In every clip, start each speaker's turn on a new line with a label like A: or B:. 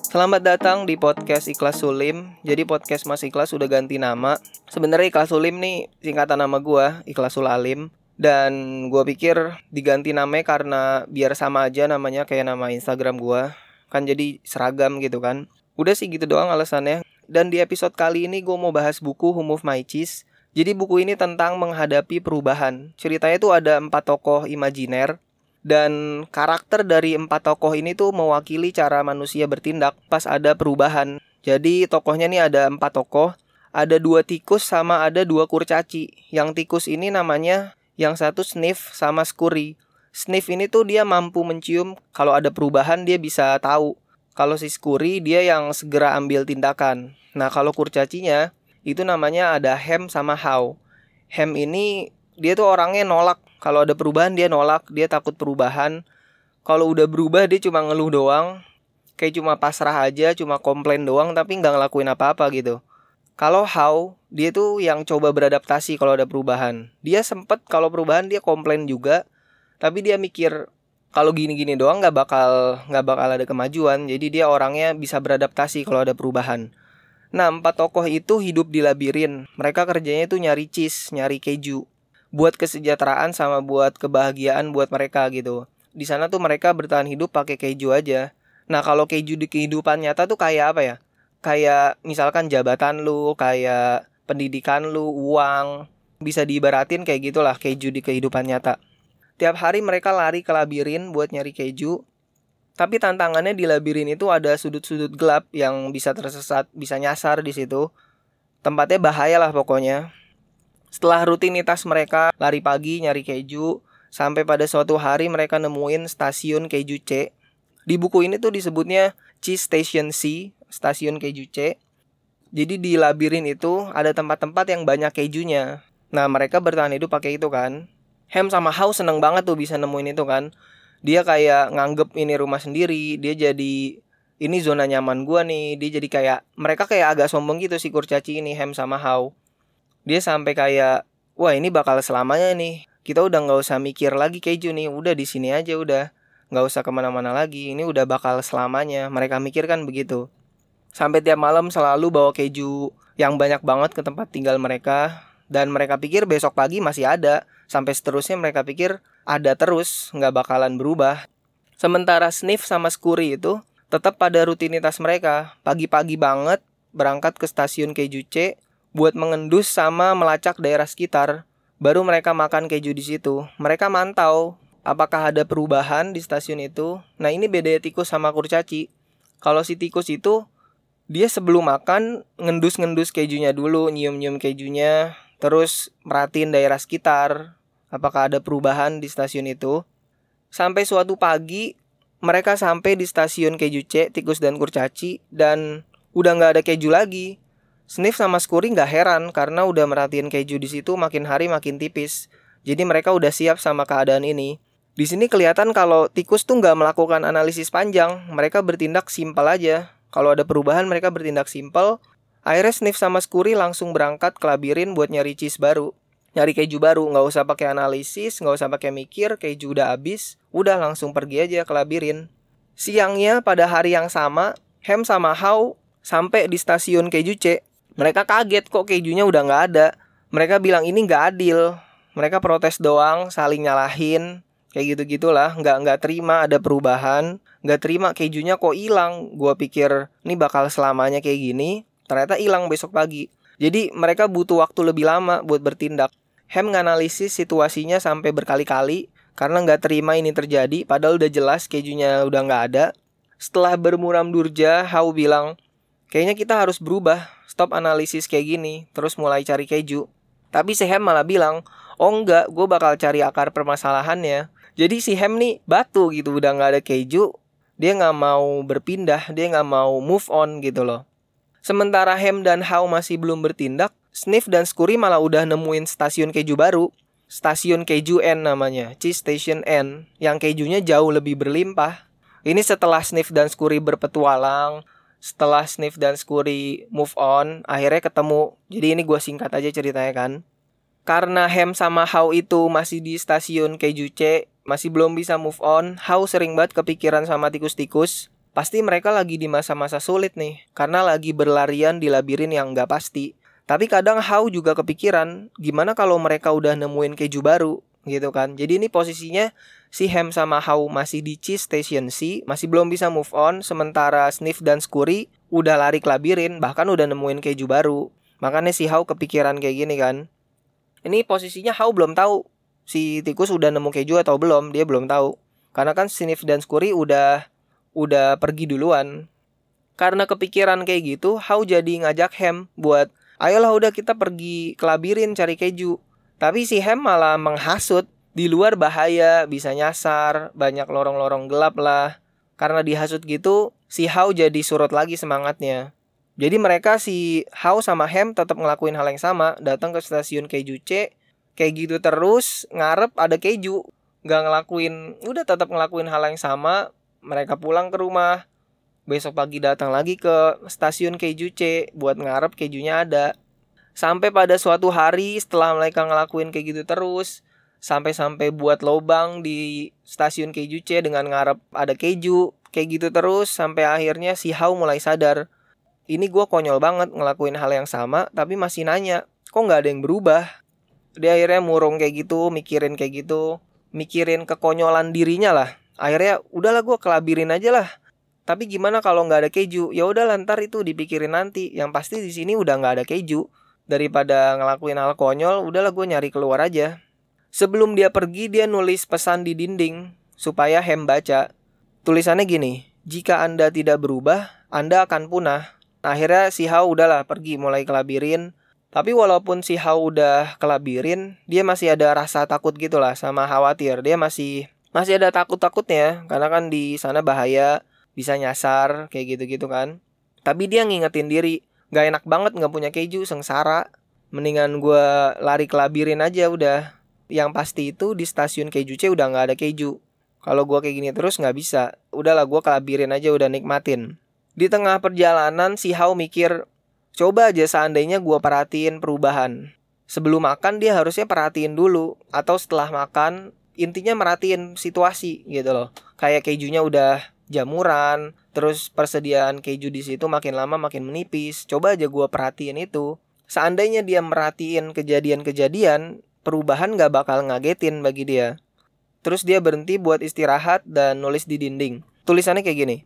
A: Selamat datang di podcast Ikhlas Sulim. Jadi podcast Mas Ikhlas udah ganti nama. Sebenarnya Ikhlas Sulim nih singkatan nama gua, Ikhlasul Alim. Dan gua pikir diganti namanya karena biar sama aja namanya kayak nama Instagram gua. Kan jadi seragam gitu kan. Udah sih gitu doang alasannya. Dan di episode kali ini gue mau bahas buku Who Moved My Cheese. Jadi buku ini tentang menghadapi perubahan. Ceritanya tuh ada empat tokoh imajiner dan karakter dari empat tokoh ini tuh mewakili cara manusia bertindak pas ada perubahan. Jadi tokohnya nih ada empat tokoh, ada dua tikus sama ada dua kurcaci. Yang tikus ini namanya yang satu sniff sama scurry. Sniff ini tuh dia mampu mencium kalau ada perubahan dia bisa tahu. Kalau si scurry dia yang segera ambil tindakan. Nah kalau kurcacinya itu namanya ada Hem sama How. Hem ini dia tuh orangnya nolak. Kalau ada perubahan dia nolak, dia takut perubahan. Kalau udah berubah dia cuma ngeluh doang. Kayak cuma pasrah aja, cuma komplain doang tapi nggak ngelakuin apa-apa gitu. Kalau How, dia tuh yang coba beradaptasi kalau ada perubahan. Dia sempet kalau perubahan dia komplain juga, tapi dia mikir kalau gini-gini doang nggak bakal nggak bakal ada kemajuan. Jadi dia orangnya bisa beradaptasi kalau ada perubahan. Nah, empat tokoh itu hidup di labirin. Mereka kerjanya itu nyari cheese, nyari keju. Buat kesejahteraan sama buat kebahagiaan buat mereka gitu. Di sana tuh mereka bertahan hidup pakai keju aja. Nah, kalau keju di kehidupan nyata tuh kayak apa ya? Kayak misalkan jabatan lu, kayak pendidikan lu, uang. Bisa diibaratin kayak gitulah keju di kehidupan nyata. Tiap hari mereka lari ke labirin buat nyari keju, tapi tantangannya di labirin itu ada sudut-sudut gelap yang bisa tersesat, bisa nyasar di situ. Tempatnya bahaya lah pokoknya. Setelah rutinitas mereka lari pagi nyari keju, sampai pada suatu hari mereka nemuin stasiun keju C. Di buku ini tuh disebutnya Cheese Station C, stasiun keju C. Jadi di labirin itu ada tempat-tempat yang banyak kejunya. Nah mereka bertahan hidup pakai itu kan. Hem sama House seneng banget tuh bisa nemuin itu kan dia kayak nganggep ini rumah sendiri dia jadi ini zona nyaman gua nih dia jadi kayak mereka kayak agak sombong gitu si kurcaci ini Hem sama How dia sampai kayak wah ini bakal selamanya nih. Kita udah nggak usah mikir lagi keju nih. Udah di sini aja udah. Nggak usah ke mana-mana lagi. Ini udah bakal selamanya. Mereka mikir kan begitu. Sampai tiap malam selalu bawa keju yang banyak banget ke tempat tinggal mereka. Dan mereka pikir besok pagi masih ada. Sampai seterusnya mereka pikir ada terus, nggak bakalan berubah. Sementara Sniff sama Scurry itu tetap pada rutinitas mereka. Pagi-pagi banget berangkat ke stasiun keju C buat mengendus sama melacak daerah sekitar. Baru mereka makan keju di situ. Mereka mantau apakah ada perubahan di stasiun itu. Nah ini beda tikus sama kurcaci. Kalau si tikus itu dia sebelum makan ngendus-ngendus kejunya dulu, nyium-nyium kejunya, terus merhatiin daerah sekitar, apakah ada perubahan di stasiun itu. Sampai suatu pagi, mereka sampai di stasiun keju C, tikus dan kurcaci, dan udah nggak ada keju lagi. Sniff sama Scurry nggak heran karena udah merhatiin keju di situ makin hari makin tipis. Jadi mereka udah siap sama keadaan ini. Di sini kelihatan kalau tikus tuh nggak melakukan analisis panjang, mereka bertindak simpel aja. Kalau ada perubahan mereka bertindak simpel. Akhirnya Sniff sama Scurry langsung berangkat ke labirin buat nyari cheese baru nyari keju baru nggak usah pakai analisis nggak usah pakai mikir keju udah habis udah langsung pergi aja ke labirin siangnya pada hari yang sama Hem sama How sampai di stasiun keju C mereka kaget kok kejunya udah nggak ada. Mereka bilang ini nggak adil. Mereka protes doang saling nyalahin kayak gitu gitulah nggak nggak terima ada perubahan. Nggak terima kejunya kok hilang. Gua pikir ini bakal selamanya kayak gini. Ternyata hilang besok pagi. Jadi mereka butuh waktu lebih lama buat bertindak. Hem nganalisis situasinya sampai berkali-kali karena nggak terima ini terjadi padahal udah jelas kejunya udah nggak ada. Setelah bermuram durja, Hau bilang, kayaknya kita harus berubah, stop analisis kayak gini, terus mulai cari keju. Tapi si Hem malah bilang, oh enggak, gue bakal cari akar permasalahannya. Jadi si Hem nih batu gitu, udah nggak ada keju, dia nggak mau berpindah, dia nggak mau move on gitu loh. Sementara Hem dan How masih belum bertindak, Sniff dan Scurry malah udah nemuin stasiun keju baru. Stasiun keju N namanya, Cheese Station N, yang kejunya jauh lebih berlimpah. Ini setelah Sniff dan Scurry berpetualang, setelah Sniff dan Scurry move on, akhirnya ketemu. Jadi ini gue singkat aja ceritanya kan. Karena Hem sama How itu masih di stasiun keju C, masih belum bisa move on, How sering banget kepikiran sama tikus-tikus. Pasti mereka lagi di masa-masa sulit nih, karena lagi berlarian di labirin yang nggak pasti. Tapi kadang How juga kepikiran, gimana kalau mereka udah nemuin keju baru, gitu kan. Jadi ini posisinya si Ham sama How masih di Cheese Station C, masih belum bisa move on, sementara Sniff dan Scurry udah lari ke labirin, bahkan udah nemuin keju baru. Makanya si How kepikiran kayak gini kan. Ini posisinya How belum tahu si tikus udah nemu keju atau belum, dia belum tahu. Karena kan Sniff dan Scurry udah udah pergi duluan. Karena kepikiran kayak gitu, How jadi ngajak Ham buat, ayolah udah kita pergi ke labirin cari keju. Tapi si Ham malah menghasut, di luar bahaya, bisa nyasar, banyak lorong-lorong gelap lah. Karena dihasut gitu, si How jadi surut lagi semangatnya. Jadi mereka si How sama Ham tetap ngelakuin hal yang sama, datang ke stasiun keju C, kayak gitu terus, ngarep ada keju, nggak ngelakuin, udah tetap ngelakuin hal yang sama, mereka pulang ke rumah. Besok pagi datang lagi ke stasiun keju C buat ngarep kejunya ada sampai pada suatu hari setelah mereka ngelakuin kayak gitu terus sampai-sampai buat lobang di stasiun keju C dengan ngarep ada keju kayak gitu terus sampai akhirnya si Hau mulai sadar ini gue konyol banget ngelakuin hal yang sama tapi masih nanya kok nggak ada yang berubah? Dia akhirnya murung kayak gitu mikirin kayak gitu mikirin kekonyolan dirinya lah. Akhirnya udahlah gue kelabirin aja lah. Tapi gimana kalau nggak ada keju? Ya udah lantar itu dipikirin nanti. Yang pasti di sini udah nggak ada keju daripada ngelakuin hal konyol udahlah gue nyari keluar aja. Sebelum dia pergi dia nulis pesan di dinding supaya Hem baca. Tulisannya gini jika anda tidak berubah anda akan punah. Akhirnya si Hao udahlah pergi mulai ke labirin tapi walaupun si Hao udah ke labirin dia masih ada rasa takut gitulah sama khawatir. Dia masih masih ada takut-takutnya karena kan di sana bahaya bisa nyasar kayak gitu-gitu kan. Tapi dia ngingetin diri gak enak banget nggak punya keju sengsara. Mendingan gue lari ke labirin aja udah. Yang pasti itu di stasiun keju C udah nggak ada keju. Kalau gue kayak gini terus nggak bisa. Udahlah gue ke labirin aja udah nikmatin. Di tengah perjalanan si Hao mikir coba aja seandainya gue perhatiin perubahan. Sebelum makan dia harusnya perhatiin dulu. Atau setelah makan intinya merhatiin situasi gitu loh. Kayak kejunya udah jamuran terus persediaan keju di situ makin lama makin menipis. Coba aja gue perhatiin itu. Seandainya dia merhatiin kejadian-kejadian perubahan gak bakal ngagetin bagi dia. Terus dia berhenti buat istirahat dan nulis di dinding. Tulisannya kayak gini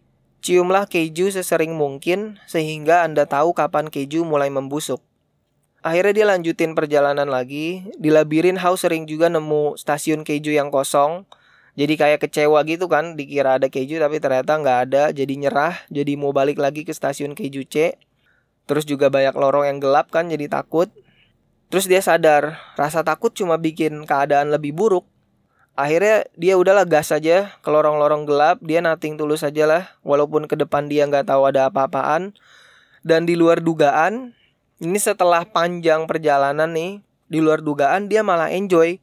A: ciumlah keju sesering mungkin sehingga anda tahu kapan keju mulai membusuk. Akhirnya dia lanjutin perjalanan lagi. Di labirin house sering juga nemu stasiun keju yang kosong. Jadi kayak kecewa gitu kan, dikira ada keju tapi ternyata nggak ada. Jadi nyerah, jadi mau balik lagi ke stasiun keju C. Terus juga banyak lorong yang gelap kan, jadi takut. Terus dia sadar, rasa takut cuma bikin keadaan lebih buruk. Akhirnya dia udahlah gas aja ke lorong-lorong gelap, dia nating tulus aja lah, walaupun ke depan dia nggak tahu ada apa-apaan. Dan di luar dugaan, ini setelah panjang perjalanan nih di luar dugaan dia malah enjoy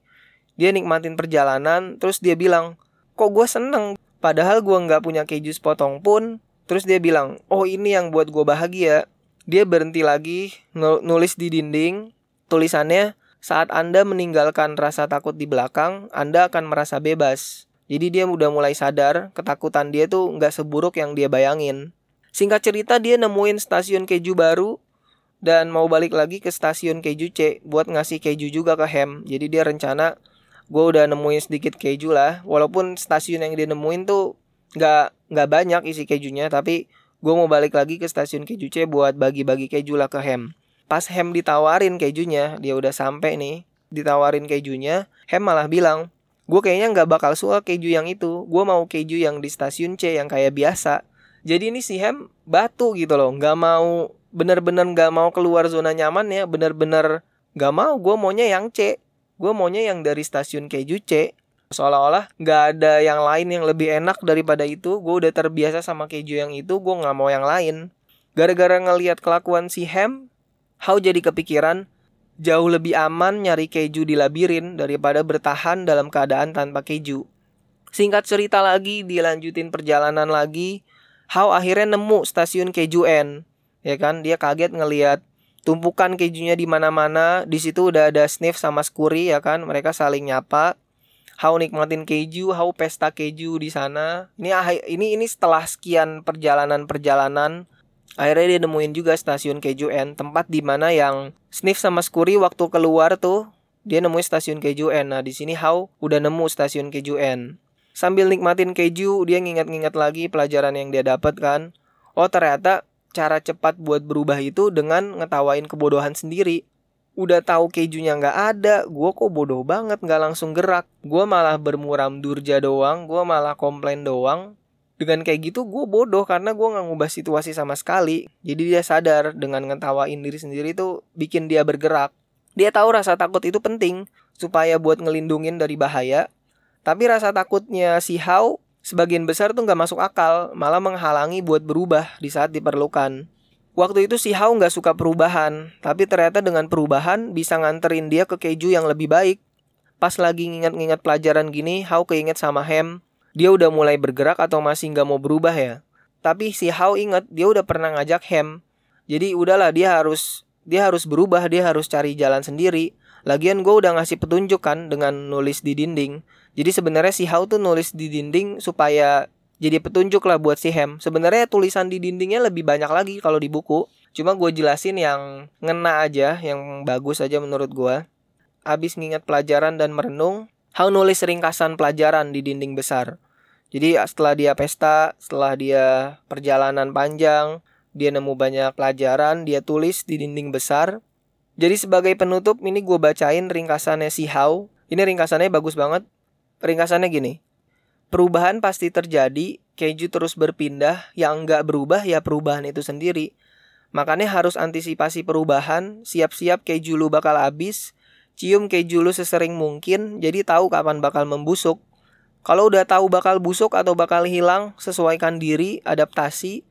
A: dia nikmatin perjalanan terus dia bilang kok gue seneng? Padahal gue nggak punya keju sepotong pun. Terus dia bilang oh ini yang buat gue bahagia. Dia berhenti lagi nulis di dinding. Tulisannya saat anda meninggalkan rasa takut di belakang anda akan merasa bebas. Jadi dia udah mulai sadar ketakutan dia tuh nggak seburuk yang dia bayangin. Singkat cerita dia nemuin stasiun keju baru dan mau balik lagi ke stasiun keju C buat ngasih keju juga ke Hem. Jadi dia rencana gue udah nemuin sedikit keju lah. Walaupun stasiun yang dia nemuin tuh nggak nggak banyak isi kejunya, tapi gue mau balik lagi ke stasiun keju C buat bagi-bagi keju lah ke Hem. Pas Hem ditawarin kejunya, dia udah sampai nih, ditawarin kejunya, Hem malah bilang, gue kayaknya nggak bakal suka keju yang itu. Gue mau keju yang di stasiun C yang kayak biasa. Jadi ini si Hem batu gitu loh, nggak mau bener-bener gak mau keluar zona nyaman ya bener-bener gak mau gue maunya yang C gue maunya yang dari stasiun keju C. Seolah-olah gak ada yang lain yang lebih enak daripada itu. Gue udah terbiasa sama keju yang itu gue gak mau yang lain. Gara-gara ngelihat kelakuan si Ham How jadi kepikiran jauh lebih aman nyari keju di labirin daripada bertahan dalam keadaan tanpa keju. Singkat cerita lagi dilanjutin perjalanan lagi How akhirnya nemu stasiun keju N. Ya kan dia kaget ngelihat tumpukan kejunya di mana-mana di situ udah ada sniff sama skuri ya kan mereka saling nyapa how nikmatin keju, how pesta keju di sana. Ini ini ini setelah sekian perjalanan-perjalanan akhirnya dia nemuin juga stasiun keju N, tempat di mana yang Sniff sama Skuri waktu keluar tuh dia nemuin stasiun keju N. Nah, di sini How udah nemu stasiun keju N. Sambil nikmatin keju, dia nginget-nginget lagi pelajaran yang dia dapat kan. Oh, ternyata cara cepat buat berubah itu dengan ngetawain kebodohan sendiri udah tahu kejunya nggak ada, gue kok bodoh banget nggak langsung gerak. Gue malah bermuram durja doang, gue malah komplain doang. Dengan kayak gitu gue bodoh karena gue nggak ngubah situasi sama sekali. Jadi dia sadar dengan ngetawain diri sendiri tuh bikin dia bergerak. Dia tahu rasa takut itu penting supaya buat ngelindungin dari bahaya. Tapi rasa takutnya si Hao sebagian besar tuh nggak masuk akal, malah menghalangi buat berubah di saat diperlukan. Waktu itu si Hao nggak suka perubahan, tapi ternyata dengan perubahan bisa nganterin dia ke keju yang lebih baik. Pas lagi nginget-nginget pelajaran gini, Hao keinget sama Hem. Dia udah mulai bergerak atau masih nggak mau berubah ya. Tapi si Hao inget dia udah pernah ngajak Hem. Jadi udahlah dia harus dia harus berubah, dia harus cari jalan sendiri. Lagian gue udah ngasih petunjuk kan dengan nulis di dinding. Jadi sebenarnya si Hao tuh nulis di dinding supaya jadi petunjuk lah buat si Hem. Sebenarnya tulisan di dindingnya lebih banyak lagi kalau di buku. Cuma gue jelasin yang ngena aja, yang bagus aja menurut gue. Abis nginget pelajaran dan merenung, How nulis ringkasan pelajaran di dinding besar. Jadi setelah dia pesta, setelah dia perjalanan panjang, dia nemu banyak pelajaran, dia tulis di dinding besar. Jadi sebagai penutup ini gue bacain ringkasannya si How. Ini ringkasannya bagus banget. Ringkasannya gini. Perubahan pasti terjadi, keju terus berpindah, yang nggak berubah ya perubahan itu sendiri. Makanya harus antisipasi perubahan, siap-siap keju lu bakal habis, cium keju lu sesering mungkin, jadi tahu kapan bakal membusuk. Kalau udah tahu bakal busuk atau bakal hilang, sesuaikan diri, adaptasi,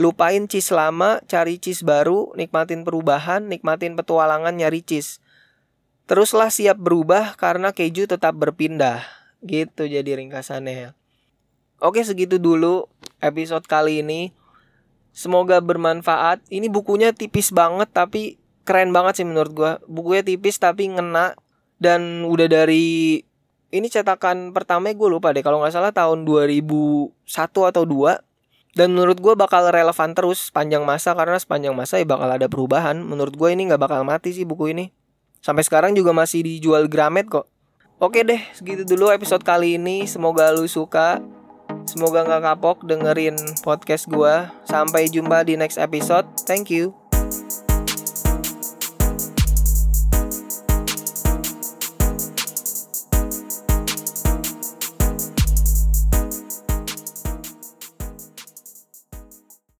A: lupain cheese lama, cari cheese baru, nikmatin perubahan, nikmatin petualangan nyari cheese. Teruslah siap berubah karena keju tetap berpindah. Gitu jadi ringkasannya. Oke segitu dulu episode kali ini. Semoga bermanfaat. Ini bukunya tipis banget tapi keren banget sih menurut gua. Bukunya tipis tapi ngena dan udah dari ini cetakan pertama gue lupa deh kalau nggak salah tahun 2001 atau 2 dan menurut gue bakal relevan terus sepanjang masa karena sepanjang masa ya bakal ada perubahan menurut gue ini nggak bakal mati sih buku ini sampai sekarang juga masih dijual Gramet kok Oke deh, segitu dulu episode kali ini. Semoga lu suka. Semoga nggak kapok dengerin podcast gue. Sampai jumpa di next episode. Thank you.